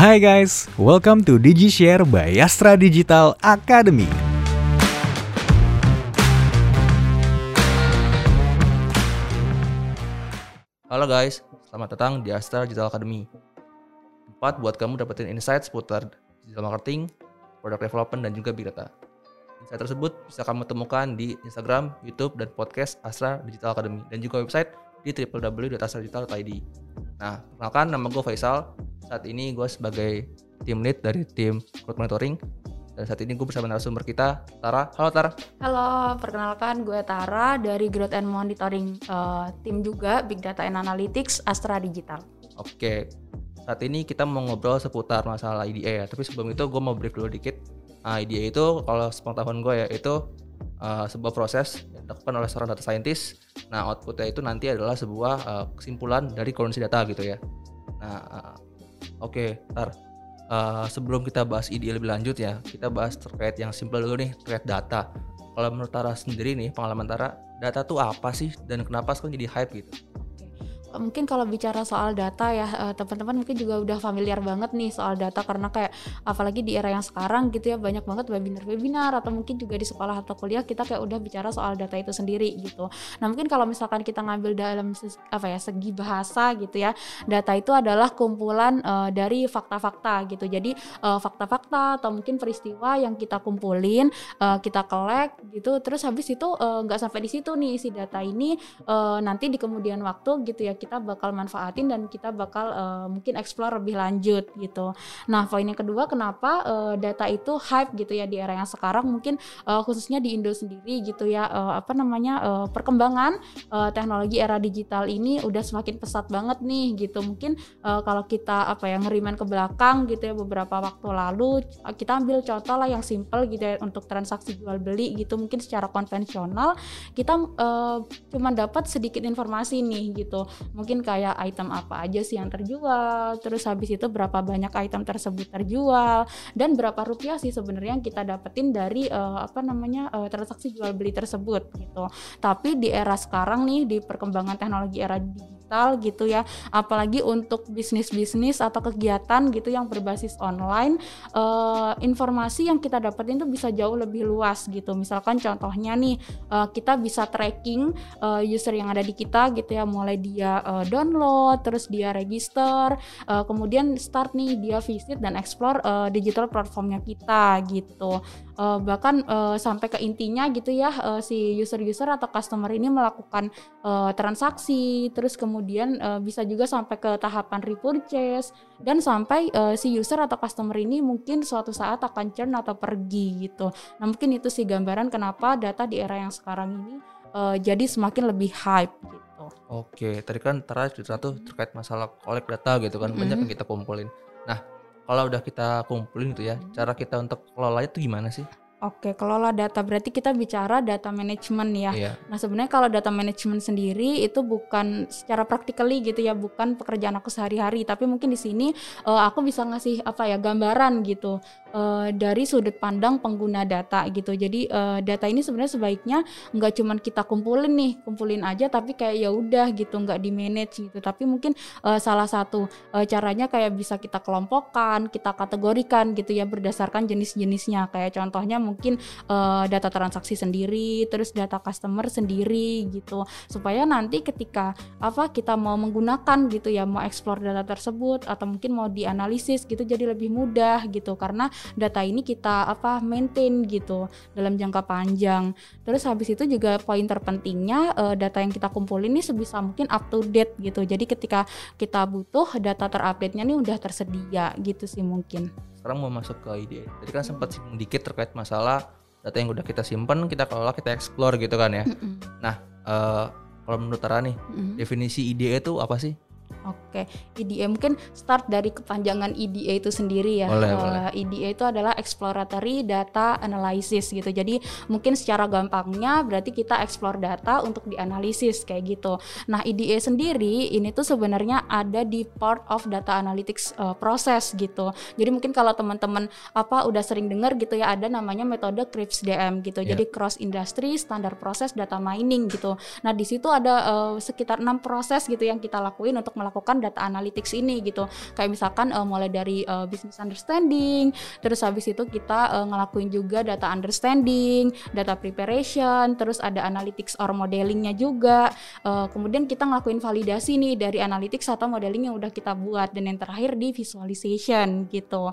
Hai guys, welcome to DigiShare by Astra Digital Academy. Halo guys, selamat datang di Astra Digital Academy. Tempat buat kamu dapetin insight seputar digital marketing, product development, dan juga big data. Insight tersebut bisa kamu temukan di Instagram, YouTube, dan podcast Astra Digital Academy, dan juga website di www.astradigital.id. Nah, perkenalkan nama gue Faisal. Saat ini gue sebagai tim lead dari tim growth monitoring. Dan saat ini gue bersama narasumber kita, Tara. Halo Tara. Halo, perkenalkan gue Tara dari Growth and Monitoring uh, tim juga Big Data and Analytics Astra Digital. Oke, saat ini kita mau ngobrol seputar masalah IDA ya. Tapi sebelum itu gue mau brief dulu dikit. Nah, IDA itu kalau sepengetahuan gue ya itu uh, sebuah proses yang dilakukan oleh seorang data scientist. Nah, outputnya itu nanti adalah sebuah uh, kesimpulan dari kondisi data gitu ya. Nah, uh, oke, okay, Tar. Uh, sebelum kita bahas IDA lebih lanjut ya, kita bahas terkait yang simple dulu nih, terkait data. Kalau menurut Tara sendiri nih, pengalaman Tara, data tuh apa sih dan kenapa sekarang jadi hype gitu? Mungkin kalau bicara soal data ya uh, teman-teman mungkin juga udah familiar banget nih soal data karena kayak apalagi di era yang sekarang gitu ya banyak banget webinar-webinar atau mungkin juga di sekolah atau kuliah kita kayak udah bicara soal data itu sendiri gitu. Nah mungkin kalau misalkan kita ngambil dalam apa ya segi bahasa gitu ya data itu adalah kumpulan uh, dari fakta-fakta gitu. Jadi fakta fakta-fakta atau mungkin peristiwa yang kita kumpulin uh, kita collect gitu terus habis itu nggak uh, sampai di situ nih si data ini uh, nanti di kemudian waktu gitu ya kita bakal manfaatin dan kita bakal uh, mungkin explore lebih lanjut gitu. Nah, poin yang kedua kenapa uh, data itu hype gitu ya di era yang sekarang mungkin uh, khususnya di Indo sendiri gitu ya uh, apa namanya uh, perkembangan uh, teknologi era digital ini udah semakin pesat banget nih gitu. Mungkin uh, kalau kita apa ya ngeriman ke belakang gitu ya beberapa waktu lalu kita ambil contoh lah yang simple gitu ya untuk transaksi jual beli gitu mungkin secara konvensional kita uh, cuma dapat sedikit informasi nih gitu mungkin kayak item apa aja sih yang terjual terus habis itu berapa banyak item tersebut terjual dan berapa rupiah sih sebenarnya yang kita dapetin dari uh, apa namanya uh, transaksi jual beli tersebut gitu. Tapi di era sekarang nih di perkembangan teknologi era digital gitu ya. Apalagi untuk bisnis-bisnis atau kegiatan gitu yang berbasis online uh, informasi yang kita dapetin itu bisa jauh lebih luas gitu. Misalkan contohnya nih uh, kita bisa tracking uh, user yang ada di kita gitu ya. Mulai dia uh, download, terus dia register, uh, kemudian start nih dia visit dan explore uh, digital platformnya kita gitu. Uh, bahkan uh, sampai ke intinya gitu ya uh, si user-user atau customer ini melakukan uh, transaksi, terus kemudian uh, bisa juga sampai ke tahapan repurchase dan sampai uh, si user atau customer ini mungkin suatu saat akan churn atau pergi gitu. Nah mungkin itu sih gambaran kenapa data di era yang sekarang ini uh, jadi semakin lebih hype gitu. Oke, tadi kan Tara cerita tuh terkait masalah kolek data gitu kan, mm -hmm. banyak yang kita kumpulin. Nah, kalau udah kita kumpulin gitu ya, mm -hmm. cara kita untuk kelola itu gimana sih? Oke, kelola data berarti kita bicara data management ya. Iya. Nah sebenarnya kalau data management sendiri itu bukan secara practically gitu ya, bukan pekerjaan aku sehari-hari, tapi mungkin di sini uh, aku bisa ngasih apa ya gambaran gitu uh, dari sudut pandang pengguna data gitu. Jadi uh, data ini sebenarnya sebaiknya nggak cuman kita kumpulin nih, kumpulin aja, tapi kayak ya udah gitu, nggak di manage gitu. Tapi mungkin uh, salah satu uh, caranya kayak bisa kita kelompokkan, kita kategorikan gitu ya berdasarkan jenis-jenisnya. Kayak contohnya mungkin uh, data transaksi sendiri, terus data customer sendiri gitu, supaya nanti ketika apa kita mau menggunakan gitu ya, mau explore data tersebut atau mungkin mau dianalisis gitu jadi lebih mudah gitu, karena data ini kita apa maintain gitu dalam jangka panjang. Terus habis itu juga poin terpentingnya uh, data yang kita kumpulin ini sebisa mungkin up to date gitu. Jadi ketika kita butuh data terupdate-nya nih udah tersedia gitu sih mungkin. Sekarang mau masuk ke ide. Tadi kan sempat singgung dikit terkait masalah data yang udah kita simpan, kita kelola, kita explore gitu kan ya. Mm -mm. Nah, uh, kalau menurut Tara nih, mm -hmm. definisi ide itu apa sih? Oke, EDA mungkin start dari kepanjangan EDA itu sendiri ya. Boleh, uh, boleh. EDA itu adalah exploratory data analysis gitu. Jadi mungkin secara gampangnya berarti kita explore data untuk dianalisis kayak gitu. Nah, EDA sendiri ini tuh sebenarnya ada di part of data analytics uh, process gitu. Jadi mungkin kalau teman-teman apa udah sering dengar gitu ya ada namanya metode CRISP-DM gitu. Yeah. Jadi cross industry standar proses data mining gitu. Nah, di situ ada uh, sekitar enam proses gitu yang kita lakuin untuk melakukan data analytics ini gitu. Kayak misalkan uh, mulai dari uh, business understanding terus habis itu kita uh, ngelakuin juga data understanding data preparation terus ada analytics or modelingnya juga. Uh, kemudian kita ngelakuin validasi nih dari analytics atau modeling yang udah kita buat. Dan yang terakhir di visualization gitu.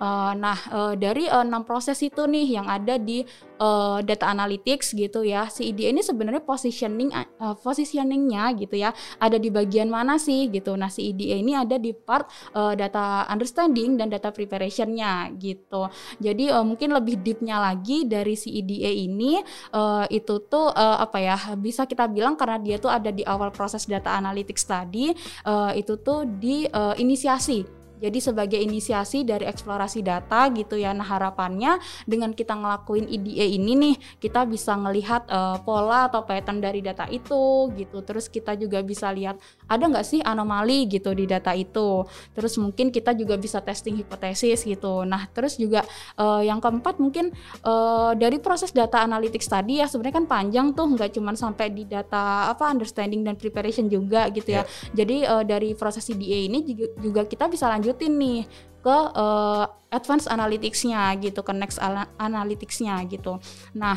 Uh, nah uh, dari enam uh, proses itu nih yang ada di uh, data analytics gitu ya. Si IDE ini sebenarnya positioning uh, positioningnya gitu ya ada di bagian mana sih gitu. Nah si IDE ini ada di part uh, data understanding dan data preparationnya gitu. Jadi uh, mungkin lebih deepnya lagi dari si IDE ini uh, itu tuh uh, apa ya bisa kita bilang karena dia tuh ada di awal proses data analytics tadi uh, itu tuh di uh, inisiasi jadi sebagai inisiasi dari eksplorasi data gitu ya. Nah harapannya dengan kita ngelakuin IDA ini nih kita bisa ngelihat uh, pola atau pattern dari data itu gitu. Terus kita juga bisa lihat ada nggak sih anomali gitu di data itu. Terus mungkin kita juga bisa testing hipotesis gitu. Nah terus juga uh, yang keempat mungkin uh, dari proses data analytics tadi ya sebenarnya kan panjang tuh nggak cuma sampai di data apa understanding dan preparation juga gitu ya. Yeah. Jadi uh, dari proses IDA ini juga, juga kita bisa lanjut lanjutin nih ke uh, advance analytics-nya gitu, ke next analytics-nya gitu. Nah,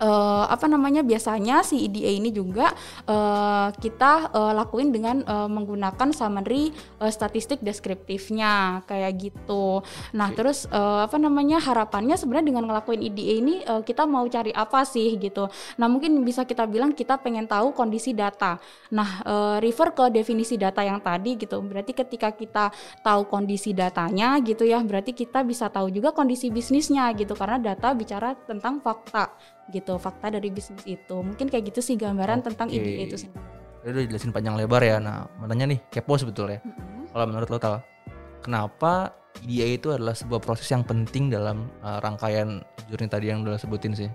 uh, apa namanya biasanya si EDA ini juga uh, kita uh, lakuin dengan uh, menggunakan summary uh, statistik deskriptifnya kayak gitu. Nah, okay. terus uh, apa namanya harapannya sebenarnya dengan ngelakuin EDA ini uh, kita mau cari apa sih gitu. Nah, mungkin bisa kita bilang kita pengen tahu kondisi data. Nah, uh, refer ke definisi data yang tadi gitu. Berarti ketika kita tahu kondisi datanya gitu ya, berarti kita bisa tahu juga kondisi bisnisnya gitu karena data bicara tentang fakta gitu fakta dari bisnis itu. Mungkin kayak gitu sih gambaran okay. tentang ide itu sendiri udah jelasin panjang lebar ya. Nah makanya nih kepo sebetulnya. Mm-hmm. kalau menurut lo tal kenapa ide itu adalah sebuah proses yang penting dalam uh, rangkaian journey tadi yang udah sebutin sih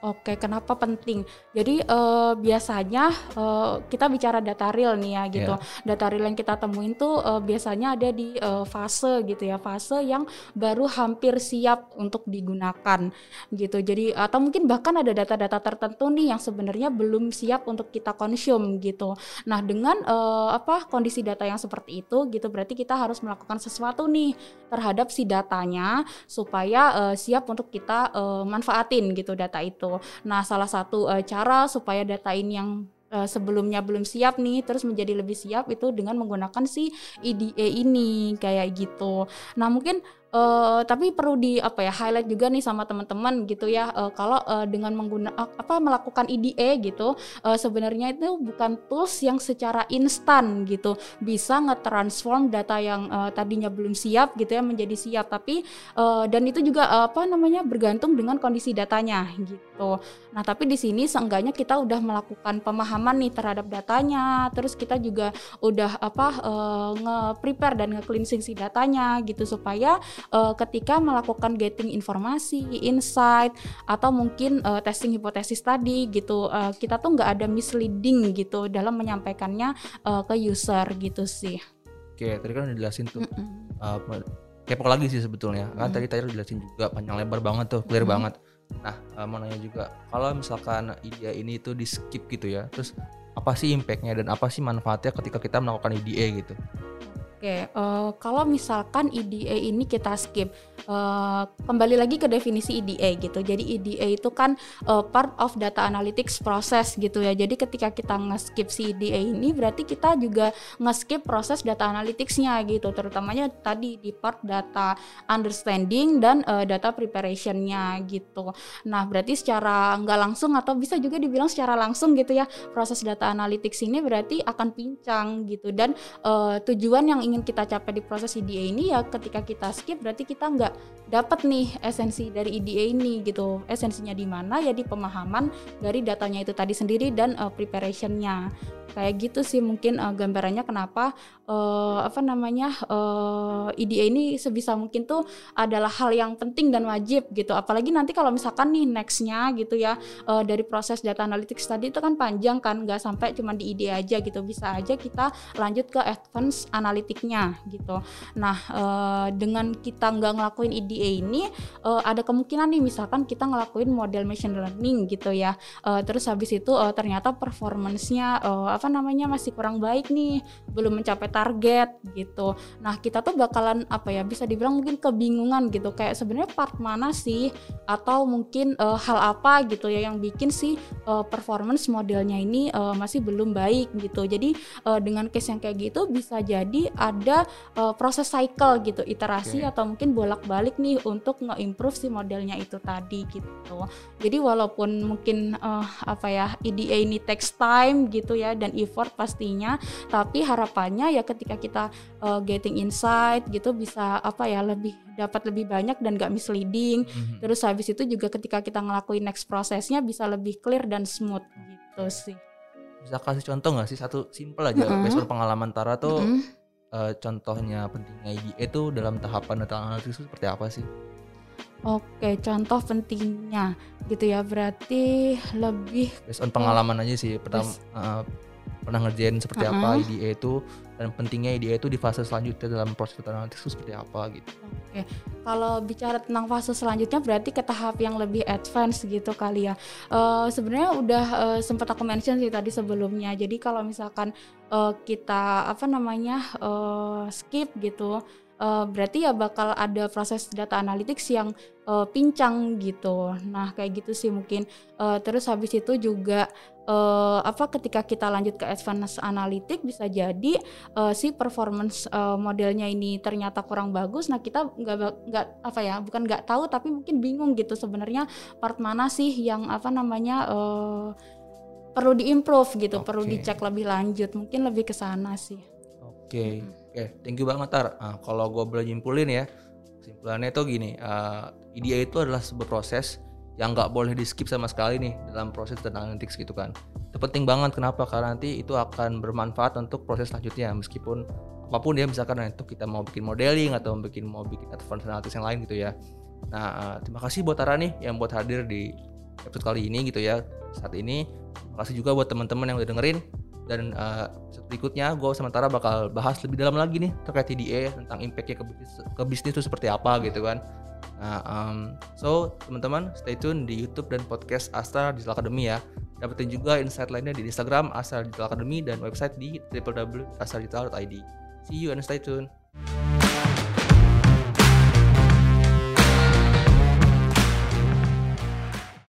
Oke, kenapa penting? Jadi uh, biasanya uh, kita bicara data real nih ya gitu. Yeah. Data real yang kita temuin tuh uh, biasanya ada di uh, fase gitu ya, fase yang baru hampir siap untuk digunakan gitu. Jadi atau mungkin bahkan ada data-data tertentu nih yang sebenarnya belum siap untuk kita konsum gitu. Nah, dengan uh, apa kondisi data yang seperti itu gitu berarti kita harus melakukan sesuatu nih terhadap si datanya supaya uh, siap untuk kita uh, manfaatin gitu data itu. Nah, salah satu uh, cara supaya data ini yang uh, sebelumnya belum siap nih terus menjadi lebih siap itu dengan menggunakan si EDA ini kayak gitu. Nah, mungkin Uh, tapi perlu di apa ya highlight juga nih sama teman-teman gitu ya. Uh, kalau uh, dengan menggunakan apa melakukan IDE gitu uh, sebenarnya itu bukan tools yang secara instan gitu. Bisa nge-transform data yang uh, tadinya belum siap gitu ya menjadi siap. Tapi uh, dan itu juga uh, apa namanya bergantung dengan kondisi datanya gitu. Nah, tapi di sini seenggaknya kita udah melakukan pemahaman nih terhadap datanya. Terus kita juga udah apa uh, nge-prepare dan nge-cleansing si datanya gitu supaya uh, ketika melakukan getting informasi, insight atau mungkin uh, testing hipotesis tadi gitu uh, kita tuh nggak ada misleading gitu dalam menyampaikannya uh, ke user gitu sih. Oke, tadi kan udah jelasin tuh. Mm -mm. Uh, kepo lagi sih sebetulnya. Kan mm. tadi tadi udah jelasin juga panjang lebar banget tuh, clear mm. banget. Nah, uh, mau nanya juga, kalau misalkan ide ini tuh di skip gitu ya, terus apa sih impactnya dan apa sih manfaatnya ketika kita melakukan IDE gitu? Oke, uh, kalau misalkan EDA ini kita skip, uh, kembali lagi ke definisi EDA gitu. Jadi EDA itu kan uh, part of data analytics process gitu ya. Jadi ketika kita nge-skip si EDA ini, berarti kita juga nge-skip proses data analyticsnya gitu. Terutamanya tadi di part data understanding dan uh, data preparationnya gitu. Nah, berarti secara nggak langsung atau bisa juga dibilang secara langsung gitu ya, proses data analytics ini berarti akan pincang gitu. Dan uh, tujuan yang ingin kita capai di proses IDA ini ya ketika kita skip berarti kita nggak dapat nih esensi dari IDA ini gitu. Esensinya di mana? Ya di pemahaman dari datanya itu tadi sendiri dan uh, preparationnya kayak gitu sih mungkin uh, gambarannya kenapa uh, apa namanya uh, eh, IDA ini sebisa mungkin tuh adalah hal yang penting dan wajib gitu. Apalagi nanti kalau misalkan nih nextnya gitu ya uh, dari proses data analytics tadi itu kan panjang kan nggak sampai cuma di IDA aja gitu. Bisa aja kita lanjut ke advance analitiknya gitu. Nah uh, dengan kita nggak ngelakuin IDA ini uh, ada kemungkinan nih misalkan kita ngelakuin model machine learning gitu ya. Uh, terus habis itu uh, ternyata performancenya uh, apa namanya masih kurang baik nih, belum mencapai target gitu. Nah kita tuh bakalan apa ya bisa dibilang mungkin kebingungan gitu kayak sebenarnya part mana sih atau mungkin uh, hal apa gitu ya yang bikin sih uh, performance modelnya ini uh, masih belum baik gitu. Jadi uh, dengan case yang kayak gitu bisa jadi ada uh, proses cycle gitu, iterasi okay. atau mungkin bolak-balik nih untuk nge-improve si modelnya itu tadi gitu. Jadi walaupun mungkin uh, apa ya IDA ini takes time gitu ya dan effort pastinya, tapi harapannya ya ketika kita uh, getting insight gitu bisa apa ya lebih dapat lebih banyak dan gak misleading. Mm-hmm. Terus habis itu juga ketika kita ngelakuin next prosesnya bisa lebih clear dan smooth gitu sih. Bisa kasih contoh nggak sih satu simple aja mm-hmm. based pengalaman Tara tuh mm-hmm. uh, contohnya pentingnya IDA itu dalam tahapan data analisis itu seperti apa sih? Oke, contoh pentingnya gitu ya. Berarti lebih based on pengalaman aja sih. Pertama uh, pernah ngerjain seperti uh -huh. apa IDA itu dan pentingnya IDA itu di fase selanjutnya dalam proses data analitik itu seperti apa gitu. Oke. Kalau bicara tentang fase selanjutnya berarti ke tahap yang lebih advance gitu kali ya. Uh, sebenarnya udah uh, sempat aku mention sih tadi sebelumnya. Jadi kalau misalkan uh, kita apa namanya uh, skip gitu uh, berarti ya bakal ada proses data analytics yang uh, pincang gitu. Nah kayak gitu sih mungkin. Uh, terus habis itu juga uh, apa ketika kita lanjut ke advanced analytics bisa jadi uh, si performance uh, modelnya ini ternyata kurang bagus. Nah kita nggak nggak apa ya bukan nggak tahu tapi mungkin bingung gitu sebenarnya part mana sih yang apa namanya uh, perlu diimprove gitu, okay. perlu dicek lebih lanjut. Mungkin lebih ke sana sih. Oke. Okay. Hmm. Oke, thank you banget Tar. Nah, kalau gue boleh nyimpulin ya, kesimpulannya itu gini, uh, IDEA itu adalah sebuah proses yang nggak boleh di skip sama sekali nih dalam proses data analytics gitu kan. Itu penting banget kenapa? Karena nanti itu akan bermanfaat untuk proses selanjutnya meskipun apa pun ya misalkan itu kita mau bikin modeling atau bikin mau bikin advanced analytics yang lain gitu ya. Nah, uh, terima kasih buat Tara nih yang buat hadir di episode kali ini gitu ya saat ini. Terima kasih juga buat teman-teman yang udah dengerin dan uh, berikutnya gue sementara bakal bahas lebih dalam lagi nih terkait TDA tentang impactnya ke bisnis, ke bisnis itu seperti apa gitu kan. Nah um, so teman-teman stay tune di YouTube dan podcast Astra Digital Academy ya. Dapetin juga insight lainnya di Instagram Astra Digital Academy dan website di www.astradigital.id see you and stay tune